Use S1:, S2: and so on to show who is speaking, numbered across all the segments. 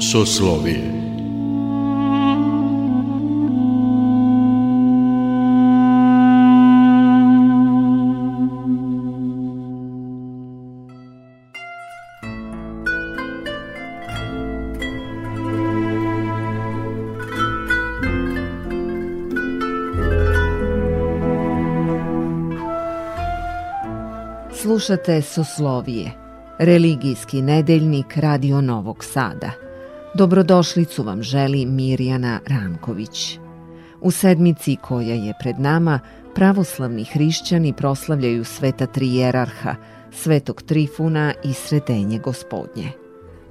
S1: Soslovije
S2: Slušate Soslovije, religijski nedeljnik Radio Novog Sada. Dobrodošlicu vam želi Mirjana Ranković. U sedmici koja je pred nama, pravoslavni hrišćani proslavljaju sveta trijerarha, svetog Trifuna i sretenje gospodnje.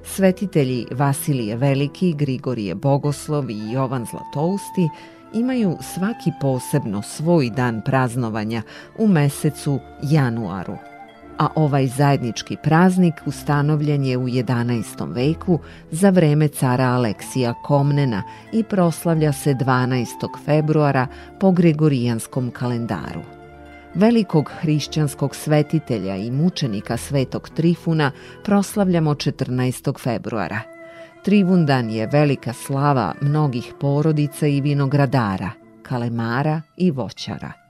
S2: Svetitelji Vasilije Veliki, Grigorije Bogoslov i Jovan Zlatousti imaju svaki posebno svoj dan praznovanja u mesecu januaru – a ovaj zajednički praznik ustanovljen je u 11. veku za vreme cara Aleksija Komnena i proslavlja se 12. februara po Gregorijanskom kalendaru. Velikog hrišćanskog svetitelja i mučenika svetog Trifuna proslavljamo 14. februara. Trivundan je velika slava mnogih porodica i vinogradara, kalemara i voćara –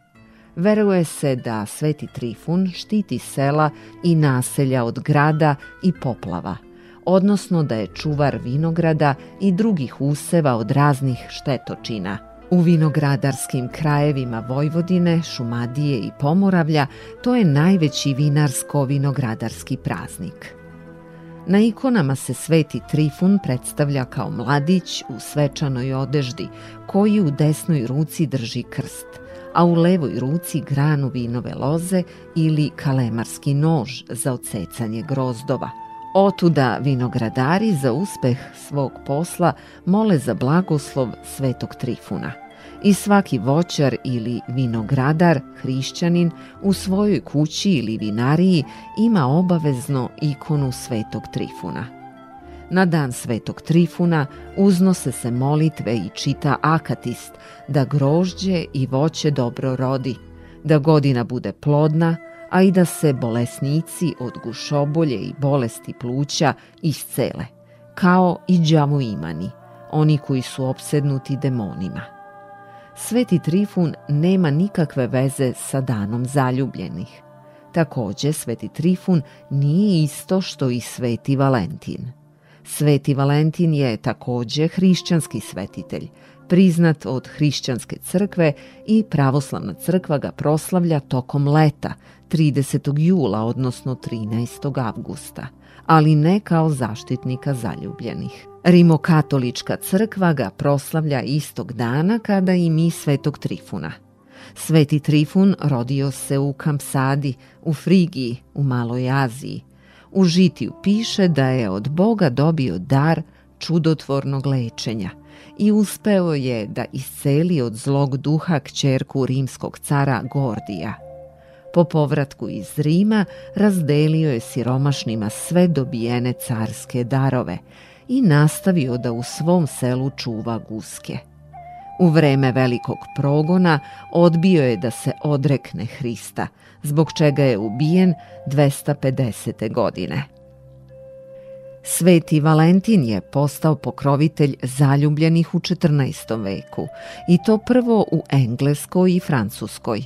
S2: Veruje se da Sveti Trifun štiti sela i naselja od grada i poplava, odnosno da je čuvar vinograda i drugih useva od raznih štetočina. U vinogradarskim krajevima Vojvodine, Šumadije i Pomoravlja to je najveći vinarsko-vinogradarski praznik. Na ikonama se Sveti Trifun predstavlja kao mladić u svečanoj odeždi koji u desnoj ruci drži krst – a u levoj ruci granu vinove loze ili kalemarski nož za odsecanje grozdova. Otuda vinogradari za uspeh svog posla mole za blagoslov svetog Trifuna. I svaki voćar ili vinogradar, hrišćanin, u svojoj kući ili vinariji ima obavezno ikonu svetog Trifuna – Na dan svetog Trifuna uznose se molitve i čita akatist da grožđe i voće dobro rodi, da godina bude plodna, a i da se bolesnici od gušobolje i bolesti pluća iscele, kao i džamu imani, oni koji su opsednuti demonima. Sveti Trifun nema nikakve veze sa danom zaljubljenih. Takođe, Sveti Trifun nije isto što i Sveti Valentin – Sveti Valentin je takođe hrišćanski svetitelj, priznat od hrišćanske crkve i pravoslavna crkva ga proslavlja tokom leta, 30. jula, odnosno 13. avgusta, ali ne kao zaštitnika zaljubljenih. Rimokatolička crkva ga proslavlja istog dana kada i mi svetog Trifuna. Sveti Trifun rodio se u Kampsadi, u Frigiji, u Maloj Aziji, U žitiju piše da je od Boga dobio dar čudotvornog lečenja i uspeo je da isceli od zlog duha kćerku rimskog cara Gordija. Po povratku iz Rima razdelio je siromašnima sve dobijene carske darove i nastavio da u svom selu čuva guske. U vreme velikog progona odbio je da se odrekne Hrista, zbog čega je ubijen 250. godine. Sveti Valentin je postao pokrovitelj zaljubljenih u 14. veku i to prvo u Engleskoj i Francuskoj.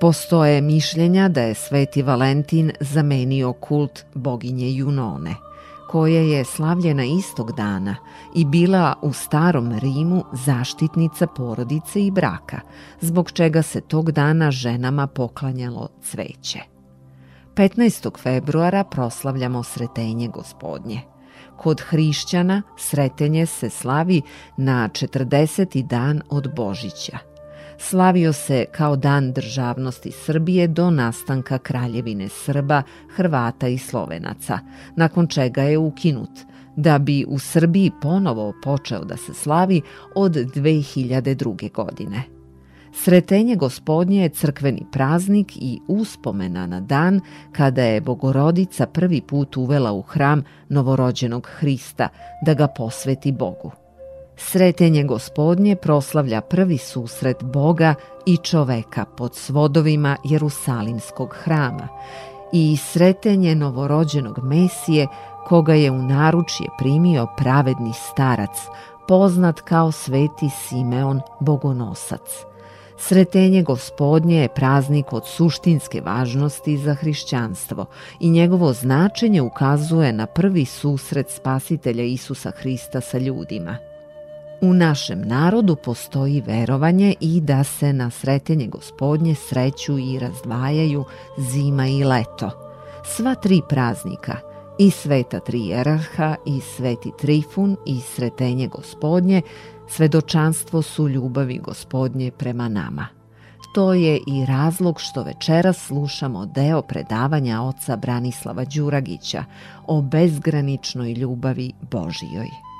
S2: Postoje mišljenja da je Sveti Valentin zamenio kult boginje Junone – koja je slavljena istog dana i bila u starom Rimu zaštitnica porodice i braka, zbog čega se tog dana ženama poklanjalo cveće. 15. februara proslavljamo Sretenje gospodnje. Kod hrišćana sretenje se slavi na 40. dan od Božića – slavio se kao dan državnosti Srbije do nastanka Kraljevine Srba, Hrvata i Slovenaca, nakon čega je ukinut, da bi u Srbiji ponovo počeo da se slavi od 2002. godine. Sretenje gospodnje je crkveni praznik i uspomena na dan kada je Bogorodica prvi put uvela u hram novorođenog Hrista da ga posveti Bogu. Sretenje gospodnje proslavlja prvi susret Boga i čoveka pod svodovima Jerusalimskog hrama i sretenje novorođenog Mesije koga je u naručje primio pravedni starac, poznat kao sveti Simeon Bogonosac. Sretenje gospodnje je praznik od suštinske važnosti za hrišćanstvo i njegovo značenje ukazuje na prvi susret spasitelja Isusa Hrista sa ljudima – U našem narodu postoji verovanje i da se na sretenje gospodnje sreću i razdvajaju zima i leto. Sva tri praznika, i sveta tri jerarha, i sveti trifun, i sretenje gospodnje, svedočanstvo su ljubavi gospodnje prema nama. To je i razlog što večeras slušamo deo predavanja oca Branislava Đuragića o bezgraničnoj ljubavi Božijoj.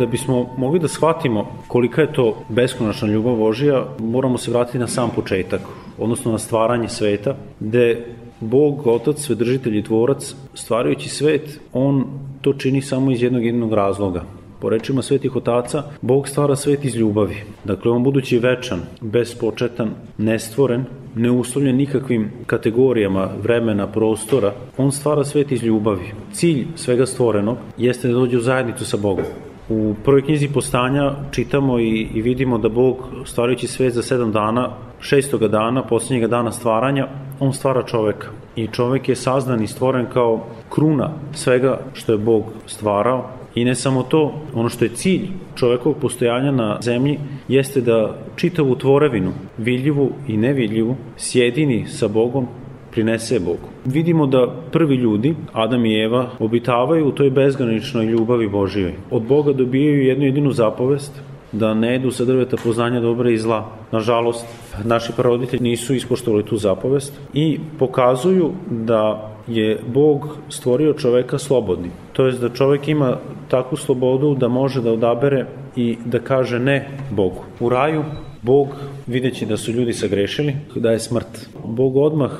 S3: Da bismo mogli da shvatimo kolika je to beskonačna ljubav Božija, moramo se vratiti na sam početak, odnosno na stvaranje sveta, gde Bog, Otac, Svedržitelj i Tvorac, stvarajući svet, On to čini samo iz jednog jednog razloga. Po rečima svetih otaca, Bog stvara svet iz ljubavi. Dakle, on budući večan, bespočetan, nestvoren, neuslovljen nikakvim kategorijama vremena, prostora, on stvara svet iz ljubavi. Cilj svega stvorenog jeste da dođe u zajednicu sa Bogom. U prvoj knjizi postanja čitamo i, i vidimo da Bog stvarajući svet za sedam dana, šestoga dana, poslednjega dana stvaranja, on stvara čoveka. I čovek je sazdan i stvoren kao kruna svega što je Bog stvarao. I ne samo to, ono što je cilj čovekovog postojanja na zemlji jeste da čitavu tvorevinu, vidljivu i nevidljivu, sjedini sa Bogom prinese Bogu. Vidimo da prvi ljudi, Adam i Eva, obitavaju u toj bezgraničnoj ljubavi Božijoj. Od Boga dobijaju jednu jedinu zapovest, da ne jedu sa drveta poznanja dobra i zla. Nažalost, naši pravoditelji nisu ispoštovali tu zapovest i pokazuju da je Bog stvorio čoveka slobodnim. To je da čovek ima takvu slobodu da može da odabere i da kaže ne Bogu. U raju Bog, videći da su ljudi sagrešili, da je smrt. Bog odmah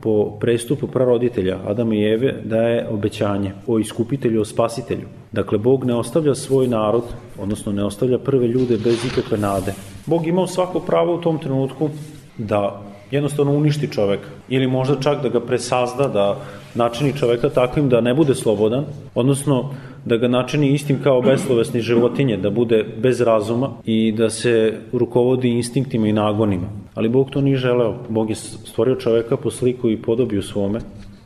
S3: po prestupu praroditelja Adama i Eve daje obećanje o iskupitelju, o spasitelju. Dakle, Bog ne ostavlja svoj narod, odnosno ne ostavlja prve ljude bez ikakve nade. Bog imao svako pravo u tom trenutku da jednostavno uništi čoveka ili možda čak da ga presazda, da načini čoveka takvim da ne bude slobodan, odnosno da ga načini istim kao beslovesni životinje, da bude bez razuma i da se rukovodi instinktima i nagonima. Ali Bog to nije želeo. Bog je stvorio čoveka po sliku i podobiju svome,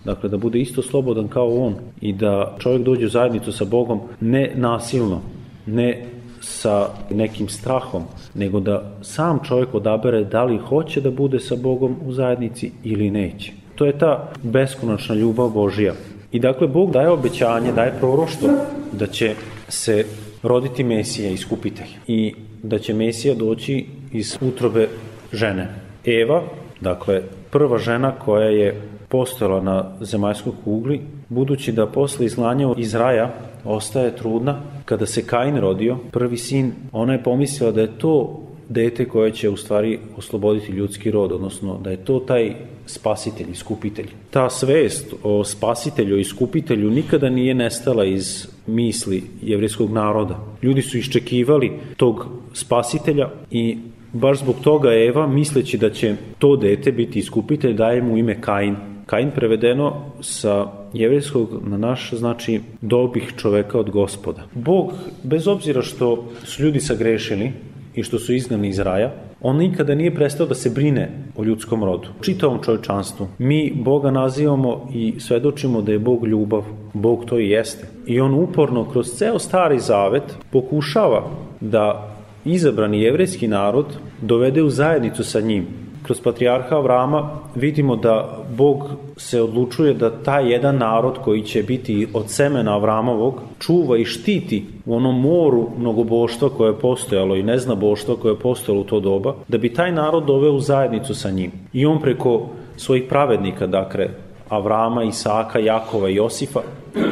S3: Dakle, da bude isto slobodan kao on i da čovjek dođe u zajednicu sa Bogom ne nasilno, ne sa nekim strahom, nego da sam čovjek odabere da li hoće da bude sa Bogom u zajednici ili neće. To je ta beskonačna ljubav Božija. I dakle, Bog daje obećanje, daje proroštvo da će se roditi Mesija, iskupitelj. I da će Mesija doći iz utrobe žene. Eva, dakle, prva žena koja je postojala na zemaljskoj kugli, budući da posle izlanja iz raja ostaje trudna, kada se Kain rodio, prvi sin, ona je pomislila da je to dete koje će u stvari osloboditi ljudski rod, odnosno da je to taj spasitelj, iskupitelj. Ta svest o spasitelju i iskupitelju nikada nije nestala iz misli jevrijskog naroda. Ljudi su iščekivali tog spasitelja i baš zbog toga Eva, misleći da će to dete biti iskupitelj, daje mu ime Kain. Kain prevedeno sa jevrijskog na naš znači dobih čoveka od gospoda. Bog, bez obzira što su ljudi sagrešili, i što su izgnani iz raja, on nikada nije prestao da se brine o ljudskom rodu, čitavom čovečanstvu. Mi Boga nazivamo i svedočimo da je Bog ljubav, Bog to i jeste. I on uporno kroz ceo stari zavet pokušava da izabrani jevrejski narod dovede u zajednicu sa njim, kroz patrijarha Avrama vidimo da Bog se odlučuje da taj jedan narod koji će biti od semena Avramovog čuva i štiti u onom moru mnogoboštva koje je postojalo i nezna boštva koje je postojalo u to doba, da bi taj narod doveo u zajednicu sa njim. I on preko svojih pravednika, dakle, Avrama, Isaka, Jakova i Josifa,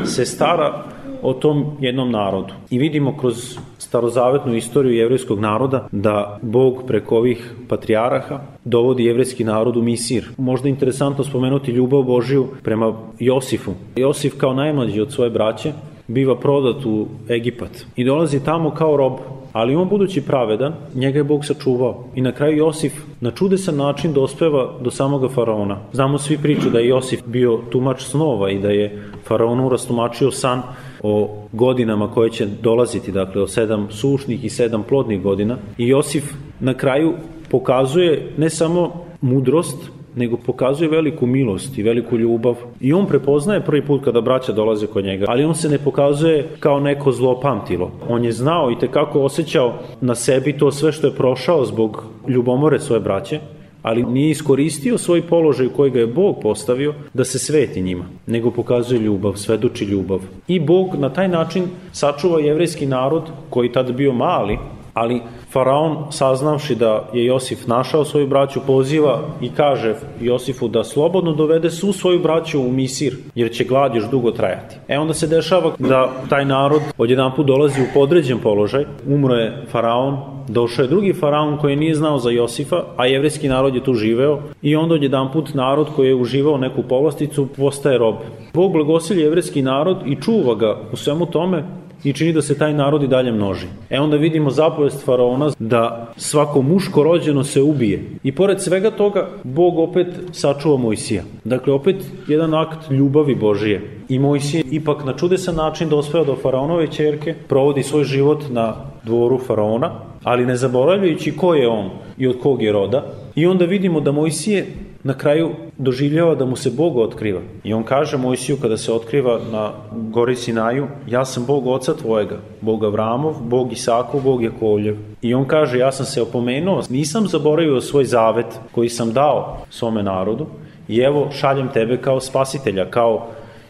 S3: se stara o tom jednom narodu. I vidimo kroz starozavetnu istoriju jevrijskog naroda da Bog preko ovih patrijaraha dovodi jevrijski narod u Misir. Možda je interesantno spomenuti ljubav Božiju prema Josifu. Josif kao najmlađi od svoje braće biva prodat u Egipat i dolazi tamo kao rob Ali on budući pravedan, njega je Bog sačuvao. I na kraju Josif na čudesan način dospeva do samoga faraona. Znamo svi priču da je Josif bio tumač snova i da je faraonu rastumačio san o godinama koje će dolaziti, dakle o sedam sušnih i sedam plodnih godina. I Josif na kraju pokazuje ne samo mudrost, nego pokazuje veliku milost i veliku ljubav. I on prepoznaje prvi put kada braća dolaze kod njega, ali on se ne pokazuje kao neko zlo pamtilo. On je znao i tekako osjećao na sebi to sve što je prošao zbog ljubomore svoje braće, ali nije iskoristio svoj položaj u koji ga je Bog postavio da se sveti njima, nego pokazuje ljubav, svedoči ljubav. I Bog na taj način sačuva jevrejski narod koji tad bio mali, ali Faraon, saznavši da je Josif našao svoju braću, poziva i kaže Josifu da slobodno dovede svu svoju braću u Misir, jer će glad još dugo trajati. E onda se dešava da taj narod odjedan put dolazi u podređen položaj, umro je Faraon, došao je drugi faraon koji nije znao za Josifa, a jevrijski narod je tu živeo i onda odjedan put narod koji je uživao neku povlasticu postaje rob. Bog blagosilje jevrijski narod i čuva ga u svemu tome i čini da se taj narod i dalje množi. E onda vidimo zapovest faraona da svako muško rođeno se ubije. I pored svega toga, Bog opet sačuva Mojsija. Dakle, opet jedan akt ljubavi Božije. I Mojsije ipak na čudesan način dospeo do faraonove čerke, provodi svoj život na dvoru faraona, ali ne zaboravljajući ko je on i od kog je roda. I onda vidimo da Mojsije na kraju doživljava da mu se Bog otkriva. I on kaže Mojsiju kada se otkriva na gori Sinaju, ja sam Bog oca tvojega, Bog Avramov, Bog Isakov, Bog Jakovljev. I on kaže, ja sam se opomenuo, nisam zaboravio svoj zavet koji sam dao svome narodu i evo šaljem tebe kao spasitelja, kao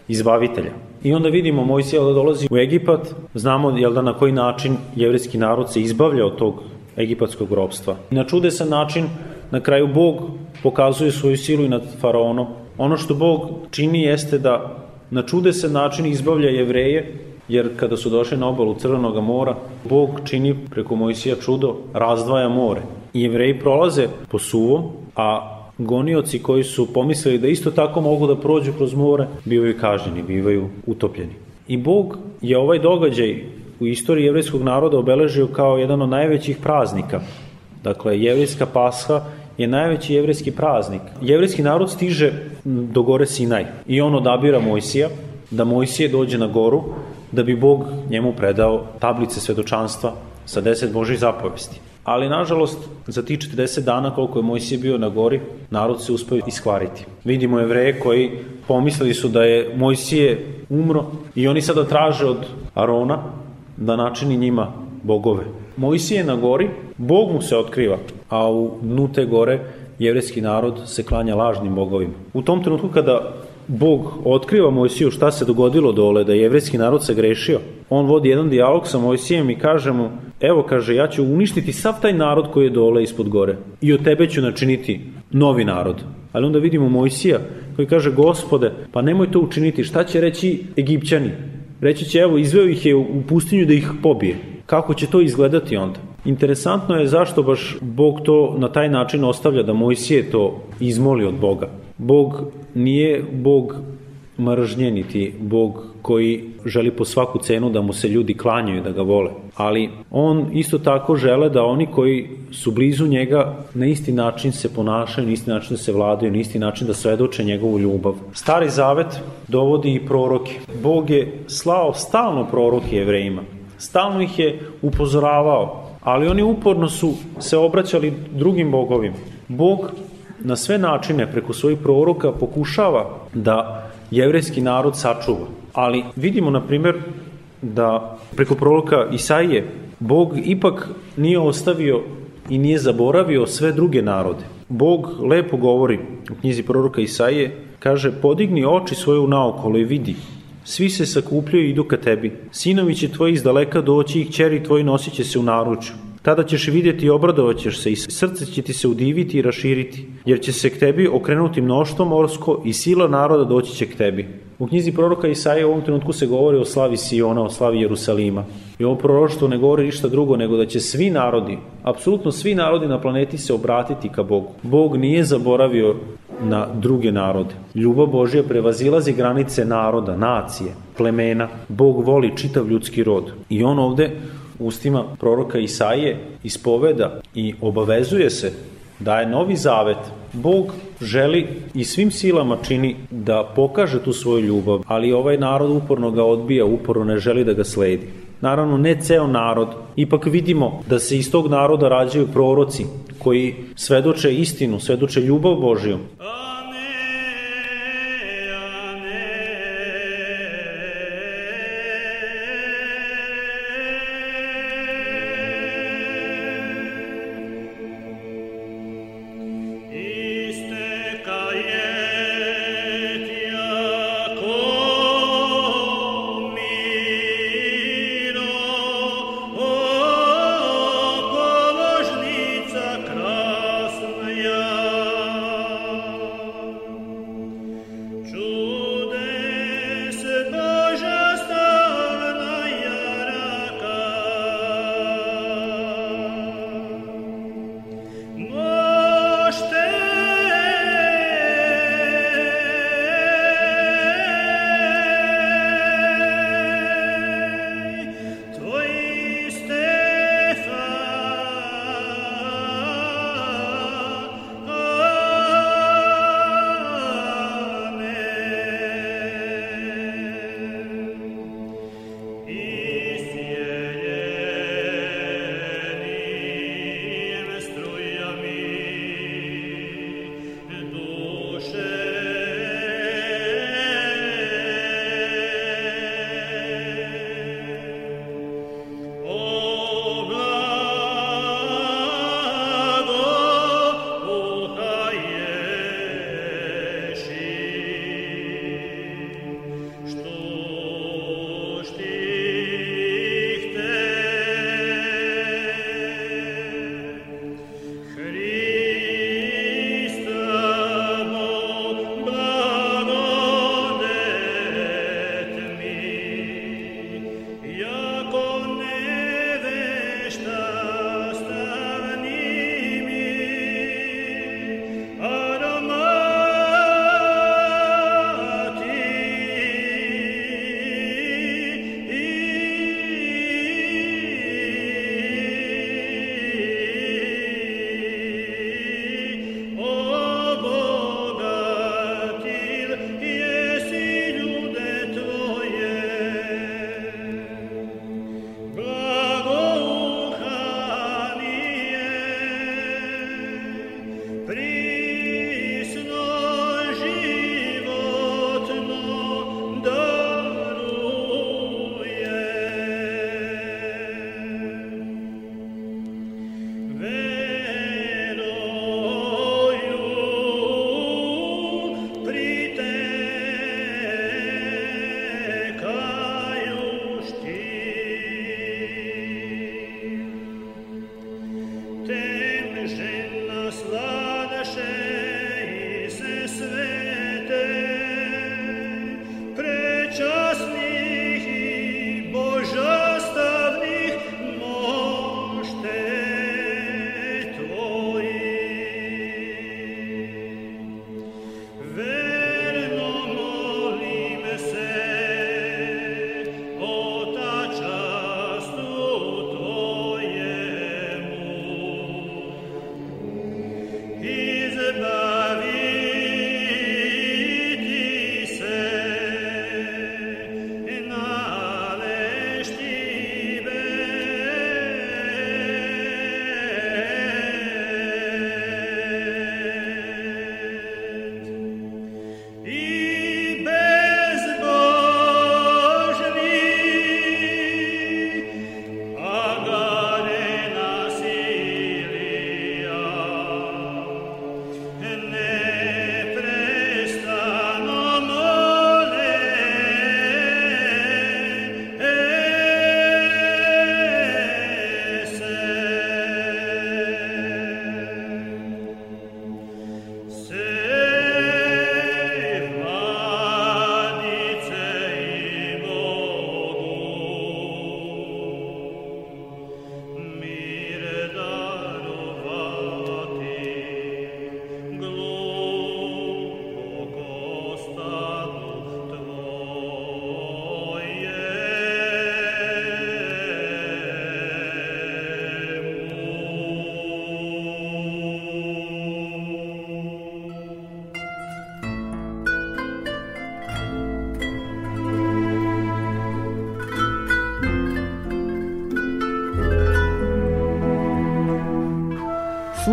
S3: izbavitelja. I onda vidimo Mojsija da dolazi u Egipat, znamo jel da na koji način jevrijski narod se izbavlja od tog egipatskog robstva. Na čudesan način na kraju Bog pokazuje svoju silu i nad faraonom. Ono što Bog čini jeste da na čudesan način izbavlja jevreje, jer kada su došli na obalu Crvenog mora, Bog čini preko Mojsija čudo, razdvaja more. Jevreji prolaze po suvom, a gonioci koji su pomislili da isto tako mogu da prođu kroz more, bivaju kažnjeni, bivaju utopljeni. I Bog je ovaj događaj u istoriji jevrejskog naroda obeležio kao jedan od najvećih praznika. Dakle, jevrejska pasha je najveći jevrejski praznik. Jevrejski narod stiže do gore Sinaj i on odabira Mojsija, da Mojsije dođe na goru, da bi Bog njemu predao tablice svedočanstva sa deset Božih zapovesti. Ali, nažalost, za ti 40 dana koliko je Mojsije bio na gori, narod se uspeo iskvariti. Vidimo jevreje koji pomislili su da je Mojsije umro i oni sada traže od Arona da načini njima bogove. Mojsije na gori, Bog mu se otkriva, a u dnu te gore jevreski narod se klanja lažnim bogovima. U tom trenutku kada Bog otkriva Mojsiju šta se dogodilo dole, da je jevreski narod se grešio, on vodi jedan dijalog sa Mojsijem i kaže mu, evo kaže, ja ću uništiti sav taj narod koji je dole ispod gore i od tebe ću načiniti novi narod. Ali onda vidimo Mojsija koji kaže, gospode, pa nemoj to učiniti, šta će reći Egipćani? Reći će, evo, izveo ih je u pustinju da ih pobije. Kako će to izgledati onda? Interesantno je zašto baš Bog to na taj način ostavlja da Mojsije to izmoli od Boga. Bog nije Bog mržnje, niti Bog koji želi po svaku cenu da mu se ljudi klanjaju, da ga vole. Ali on isto tako žele da oni koji su blizu njega na isti način se ponašaju, na isti način da se vladaju, na isti način da svedoče njegovu ljubav. Stari zavet dovodi i proroke. Bog je slao stalno proroke jevrejima. Stalno ih je upozoravao, ali oni uporno su se obraćali drugim bogovima. Bog na sve načine preko svojih proroka pokušava da jevrejski narod sačuva. Ali vidimo, na primjer, da preko proroka Isaije Bog ipak nije ostavio i nije zaboravio sve druge narode. Bog lepo govori u knjizi proroka Isaije, kaže, podigni oči svoje naokolo i vidi, svi se sakupljaju i idu ka tebi. Sinovi će tvoji iz daleka doći i kćeri tvoji nosit će se u naručju. Tada ćeš vidjeti i obradovaćeš se i srce će ti se udiviti i raširiti, jer će se k tebi okrenuti mnoštvo morsko i sila naroda doći će k tebi. U knjizi proroka Isaija u ovom trenutku se govori o slavi Siona, o slavi Jerusalima. I ovo proroštvo ne govori ništa drugo nego da će svi narodi, apsolutno svi narodi na planeti se obratiti ka Bogu. Bog nije zaboravio na druge narode. Ljubav Božja prevazilazi granice naroda, nacije, plemena. Bog voli čitav ljudski rod. I on ovde ustima proroka Isaije ispoveda i obavezuje se daje novi zavet. Bog želi i svim silama čini da pokaže tu svoju ljubav, ali ovaj narod uporno ga odbija, uporno ne želi da ga sledi. Naravno, ne ceo narod. Ipak vidimo da se iz tog naroda rađaju proroci koji svedoče istinu, svedoče ljubav Božiju.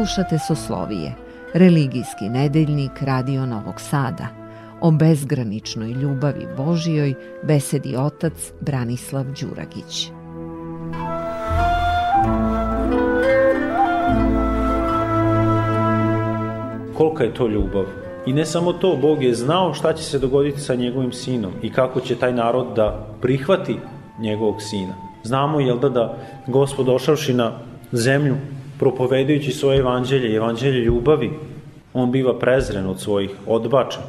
S2: Slušate Soslovije, religijski nedeljnik Radio Novog Sada. O bezgraničnoj ljubavi Božijoj besedi otac Branislav Đuragić.
S3: Kolika je to ljubav? I ne samo to, Bog je znao šta će se dogoditi sa njegovim sinom i kako će taj narod da prihvati njegovog sina. Znamo, jel da, da gospod došavši na zemlju propovedajući svoje evanđelje, evanđelje ljubavi, on biva prezren od svojih odbača.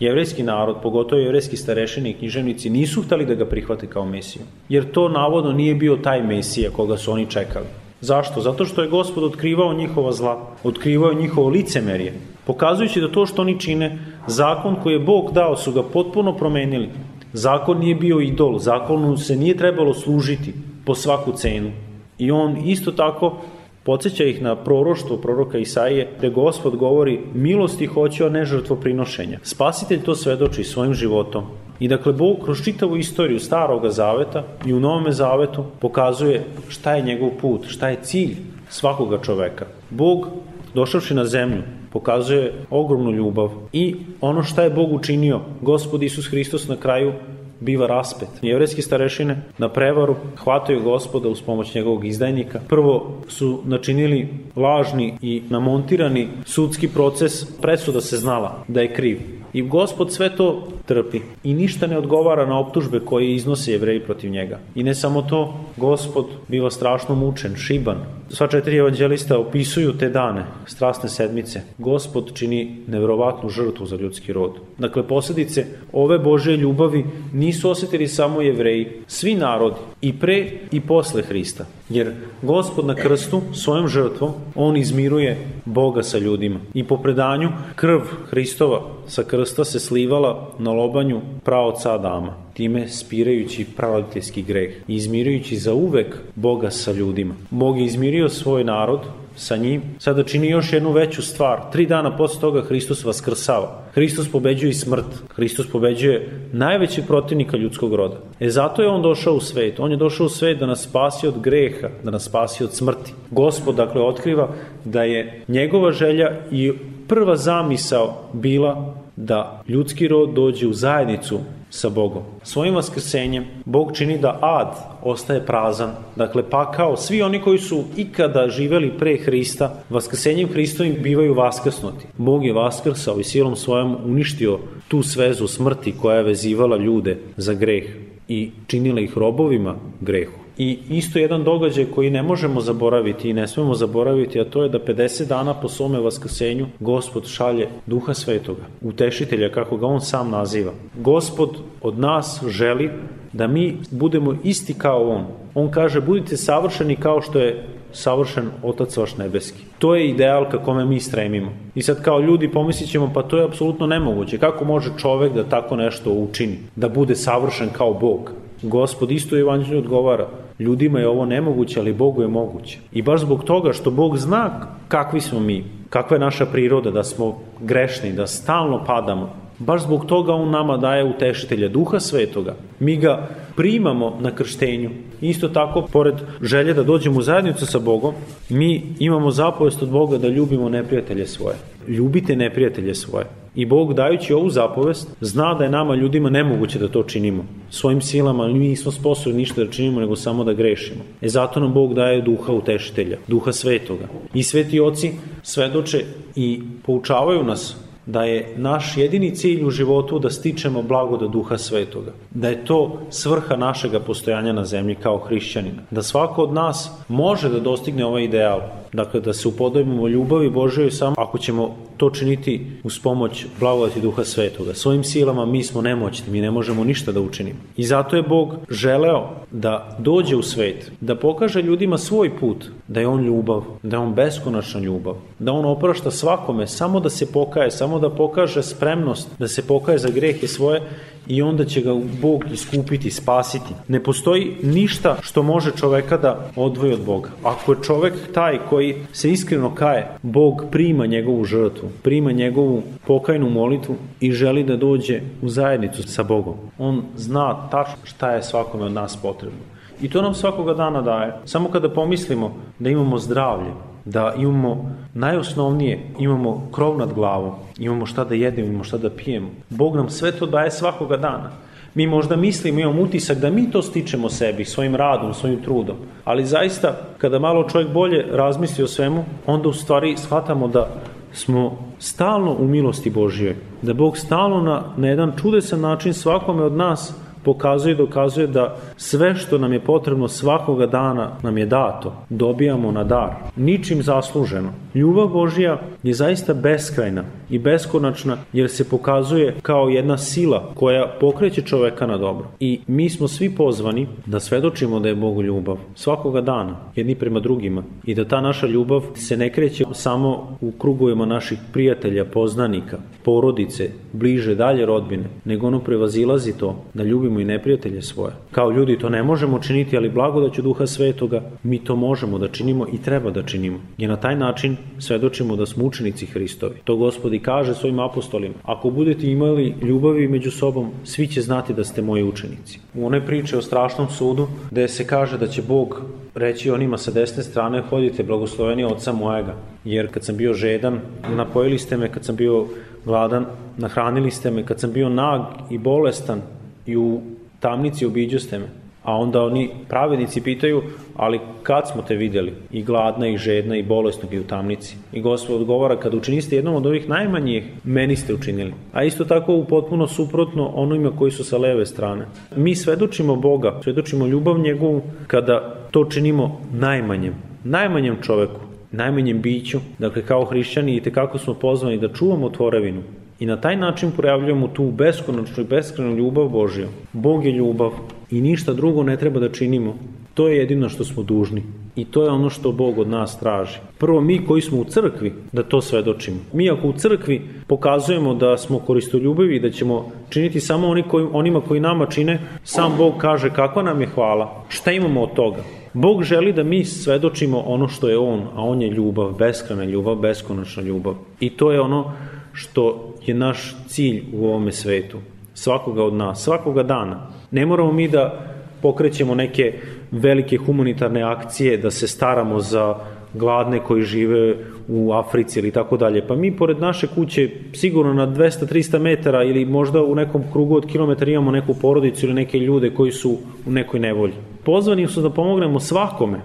S3: Jevrejski narod, pogotovo jevrejski starešini i književnici, nisu hteli da ga prihvate kao mesiju, jer to navodno nije bio taj mesija koga su oni čekali. Zašto? Zato što je gospod otkrivao njihova zla, otkrivao njihovo licemerje, pokazujući da to što oni čine, zakon koji je Bog dao su ga potpuno promenili. Zakon nije bio idol, zakonu se nije trebalo služiti po svaku cenu. I on isto tako Podseća ih na proroštvo proroka Isaije, gde gospod govori milosti hoće, a ne žrtvo prinošenja. Spasitelj to svedoči svojim životom. I dakle, Bog kroz čitavu istoriju staroga zaveta i u novome zavetu pokazuje šta je njegov put, šta je cilj svakoga čoveka. Bog, došavši na zemlju, pokazuje ogromnu ljubav i ono šta je Bog učinio, gospod Isus Hristos na kraju biva raspet. Jevrejski starešine na prevaru hvataju gospoda uz pomoć njegovog izdajnika. Prvo su načinili lažni i namontirani sudski proces, presuda se znala da je kriv. I gospod sve to trpi i ništa ne odgovara na optužbe koje iznose jevreji protiv njega. I ne samo to, gospod biva strašno mučen, šiban. Sva četiri evanđelista opisuju te dane, strasne sedmice. Gospod čini nevrovatnu žrtvu za ljudski rod. Dakle, posljedice ove Božje ljubavi nisu osetili samo jevreji, svi narodi, i pre i posle Hrista. Jer gospod na krstu svojom žrtvom, on izmiruje Boga sa ljudima. I po predanju krv Hristova sa krsta se slivala na lobanju praoca Adama, time spirajući pravoditeljski greh izmirujući za uvek Boga sa ljudima. Bog je izmirio svoj narod sa njim, sada čini još jednu veću stvar. Tri dana posle toga Hristos vaskrsava. Hristos pobeđuje i smrt. Hristos pobeđuje najveći protivnika ljudskog roda. E zato je on došao u svet. On je došao u svet da nas spasi od greha, da nas spasi od smrti. Gospod, dakle, otkriva da je njegova želja i prva zamisao bila da ljudski rod dođe u zajednicu sa Bogom. Svojim vaskrsenjem Bog čini da ad ostaje prazan, dakle pakao, svi oni koji su ikada živeli pre Hrista, vaskrsenjem Hristovim bivaju vaskrsnuti. Bog je vaskrsao i silom svojom uništio tu svezu smrti koja je vezivala ljude za greh i činila ih robovima grehu. I isto jedan događaj koji ne možemo zaboraviti i ne smemo zaboraviti, a to je da 50 dana po svome vaskrsenju Gospod šalje Duha Svetoga, utešitelja kako ga on sam naziva. Gospod od nas želi da mi budemo isti kao on. On kaže budite savršeni kao što je savršen Otac vaš nebeski. To je ideal ka kome mi stremimo. I sad kao ljudi pomislit ćemo pa to je apsolutno nemoguće. Kako može čovek da tako nešto učini? Da bude savršen kao Bog? Gospod isto u evanđelju odgovara, ljudima je ovo nemoguće, ali Bogu je moguće. I baš zbog toga što Bog zna kakvi smo mi, kakva je naša priroda, da smo grešni, da stalno padamo, baš zbog toga On nama daje utešitelja Duha Svetoga. Mi ga primamo na krštenju. Isto tako, pored želje da dođemo u zajednicu sa Bogom, mi imamo zapovest od Boga da ljubimo neprijatelje svoje. Ljubite neprijatelje svoje. I Bog dajući ovu zapovest zna da je nama ljudima nemoguće da to činimo. Svojim silama mi nismo sposobni ništa da činimo nego samo da grešimo. E zato nam Bog daje duha utešitelja, duha svetoga. I sveti oci svedoče i poučavaju nas da je naš jedini cilj u životu da stičemo blagoda duha svetoga. Da je to svrha našega postojanja na zemlji kao hrišćanina. Da svako od nas može da dostigne ovaj ideal. Dakle, da se upodobimo ljubavi Božoj samo ako ćemo to činiti uz pomoć blagodati duha svetoga. Svojim silama mi smo nemoćni, mi ne možemo ništa da učinimo. I zato je Bog želeo da dođe u svet, da pokaže ljudima svoj put, da je on ljubav, da je on beskonačna ljubav, da on oprašta svakome samo da se pokaje, samo da pokaže spremnost da se pokaje za grehe svoje i onda će ga Bog iskupiti, spasiti. Ne postoji ništa što može čoveka da odvoji od Boga. Ako je čovek taj koji se iskreno kaje, Bog prima njegovu žrtvu, prima njegovu pokajnu molitvu i želi da dođe u zajednicu sa Bogom. On zna tačno šta je svakome od nas potrebno. I to nam svakoga dana daje. Samo kada pomislimo da imamo zdravlje, da imamo najosnovnije, imamo krov nad glavom, imamo šta da jedemo, imamo šta da pijemo. Bog nam sve to daje svakoga dana. Mi možda mislimo, imamo utisak da mi to stičemo sebi, svojim radom, svojim trudom. Ali zaista, kada malo čovjek bolje razmisli o svemu, onda u stvari shvatamo da smo stalno u milosti Božije. Da Bog stalno na, na jedan čudesan način svakome od nas pokazuje i dokazuje da sve što nam je potrebno svakoga dana nam je dato, dobijamo na dar, ničim zasluženo. Ljubav Božija je zaista beskrajna i beskonačna jer se pokazuje kao jedna sila koja pokreće čoveka na dobro. I mi smo svi pozvani da svedočimo da je Bog ljubav svakoga dana, jedni prema drugima i da ta naša ljubav se ne kreće samo u krugovima naših prijatelja, poznanika, porodice, bliže, dalje rodbine, nego ono prevazilazi to da ljubimo i neprijatelje svoje. Kao ljudi to ne možemo činiti, ali blagodaću Duha Svetoga mi to možemo da činimo i treba da činimo. I na taj način svedočimo da smo učenici Hristovi. To gospodi kaže svojim apostolima. Ako budete imali ljubavi među sobom, svi će znati da ste moji učenici. U one priče o strašnom sudu, gde se kaže da će Bog reći onima sa desne strane, hodite blagosloveni oca mojega, jer kad sam bio žedan, napojili ste me, kad sam bio gladan, nahranili ste me, kad sam bio nag i bolestan i u tamnici obiđu ste me. A onda oni pravednici pitaju, ali kad smo te videli? I gladna, i žedna, i bolesnog, i u tamnici. I gospod odgovara, kad učiniste jednom od ovih najmanjih, meni ste učinili. A isto tako u potpuno suprotno onima koji su sa leve strane. Mi svedočimo Boga, svedočimo ljubav njegovu kada to činimo najmanjem, najmanjem čoveku, najmanjem biću, dakle kao hrišćani i tekako smo pozvani da čuvamo tvorevinu, I na taj način projavljujemo tu beskonačnu i beskrenu ljubav Božja. Bog je ljubav i ništa drugo ne treba da činimo. To je jedino što smo dužni. I to je ono što Bog od nas traži. Prvo mi koji smo u crkvi da to svedočimo. Mi ako u crkvi pokazujemo da smo koristoljubivi da ćemo činiti samo oni koji, onima koji nama čine, sam Bog kaže kakva nam je hvala, šta imamo od toga. Bog želi da mi svedočimo ono što je On, a On je ljubav, beskrana ljubav, beskonačna ljubav. I to je ono što je naš cilj u ovome svetu. Svakoga od nas, svakoga dana. Ne moramo mi da pokrećemo neke velike humanitarne akcije, da se staramo za gladne koji žive u Africi ili tako dalje. Pa mi pored naše kuće sigurno na 200-300 metara ili možda u nekom krugu od kilometara imamo neku porodicu ili neke ljude koji su u nekoj nevolji. Pozvani su da pomognemo svakome.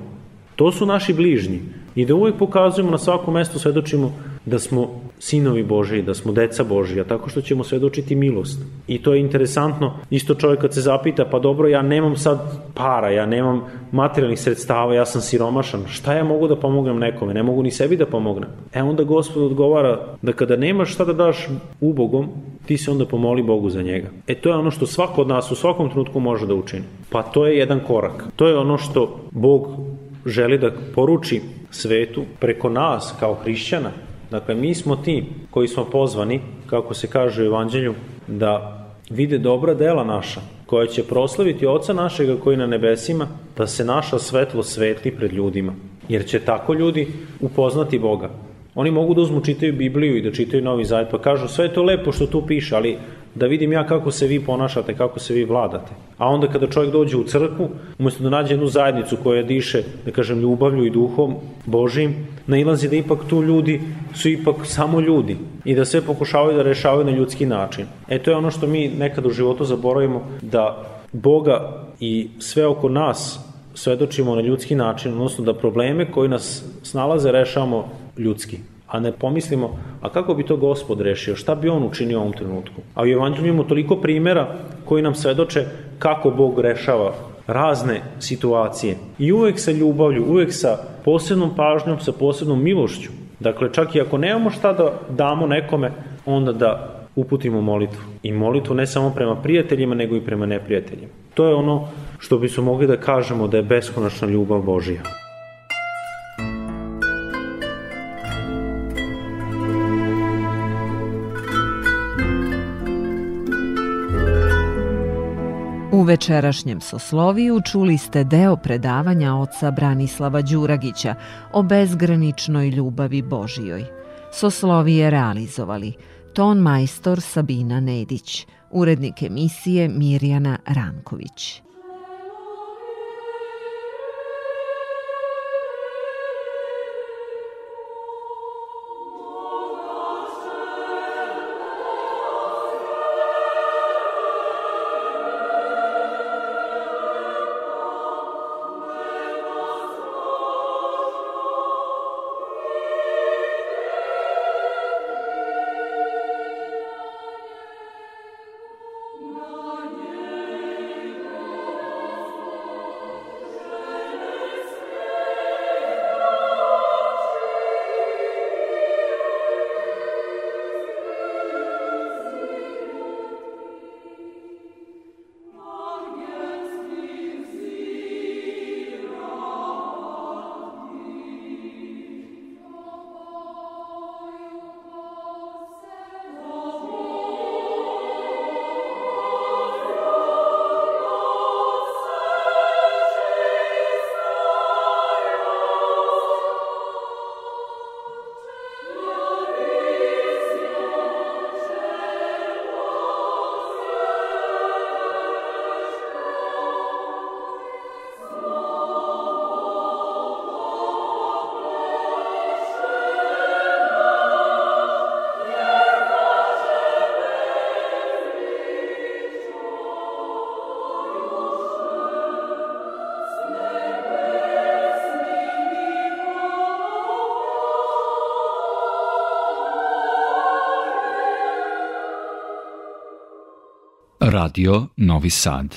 S3: To su naši bližnji. I da uvek pokazujemo na svakom mestu, svedočimo da smo sinovi Božiji, da smo deca Božija, tako što ćemo svedočiti milost. I to je interesantno, isto čovjek kad se zapita, pa dobro, ja nemam sad para, ja nemam materijalnih sredstava, ja sam siromašan, šta ja mogu da pomognem nekome, ne mogu ni sebi da pomognem. E onda gospod odgovara da kada nemaš šta da daš ubogom, ti se onda pomoli Bogu za njega. E to je ono što svako od nas u svakom trenutku može da učini. Pa to je jedan korak. To je ono što Bog želi da poruči svetu preko nas kao hrišćana, Dakle, mi smo ti koji smo pozvani, kako se kaže u Evanđelju, da vide dobra dela naša, koja će proslaviti Oca našega koji na nebesima, da se naša svetlo svetli pred ljudima. Jer će tako ljudi upoznati Boga. Oni mogu da uzmu čitaju Bibliju i da čitaju Novi Zavjet, pa kažu sve je to lepo što tu piše, ali da vidim ja kako se vi ponašate, kako se vi vladate. A onda kada čovjek dođe u crkvu, umesto da nađe jednu zajednicu koja diše, da kažem, ljubavlju i duhom Božim, nailazi da ipak tu ljudi su ipak samo ljudi i da sve pokušavaju da rešavaju na ljudski način. E to je ono što mi nekad u životu zaboravimo, da Boga i sve oko nas svedočimo na ljudski način, odnosno da probleme koji nas snalaze rešavamo ljudski a ne pomislimo, a kako bi to gospod rešio, šta bi on učinio u ovom trenutku. A u Evanđelju imamo toliko primera koji nam svedoče kako Bog rešava razne situacije. I uvek sa ljubavlju, uvek sa posebnom pažnjom, sa posebnom milošću. Dakle, čak i ako nemamo šta da damo nekome, onda da uputimo molitvu. I molitvu ne samo prema prijateljima, nego i prema neprijateljima. To je ono što bi smo mogli da kažemo da je beskonačna ljubav Božija.
S2: U večerašnjem Sosloviju čuli ste deo predavanja oca Branislava Đuragića o bezgraničnoj ljubavi Božijoj. Soslovije realizovali ton majstor Sabina Nedić, urednik emisije Mirjana Ranković.
S1: Radio Novi Sad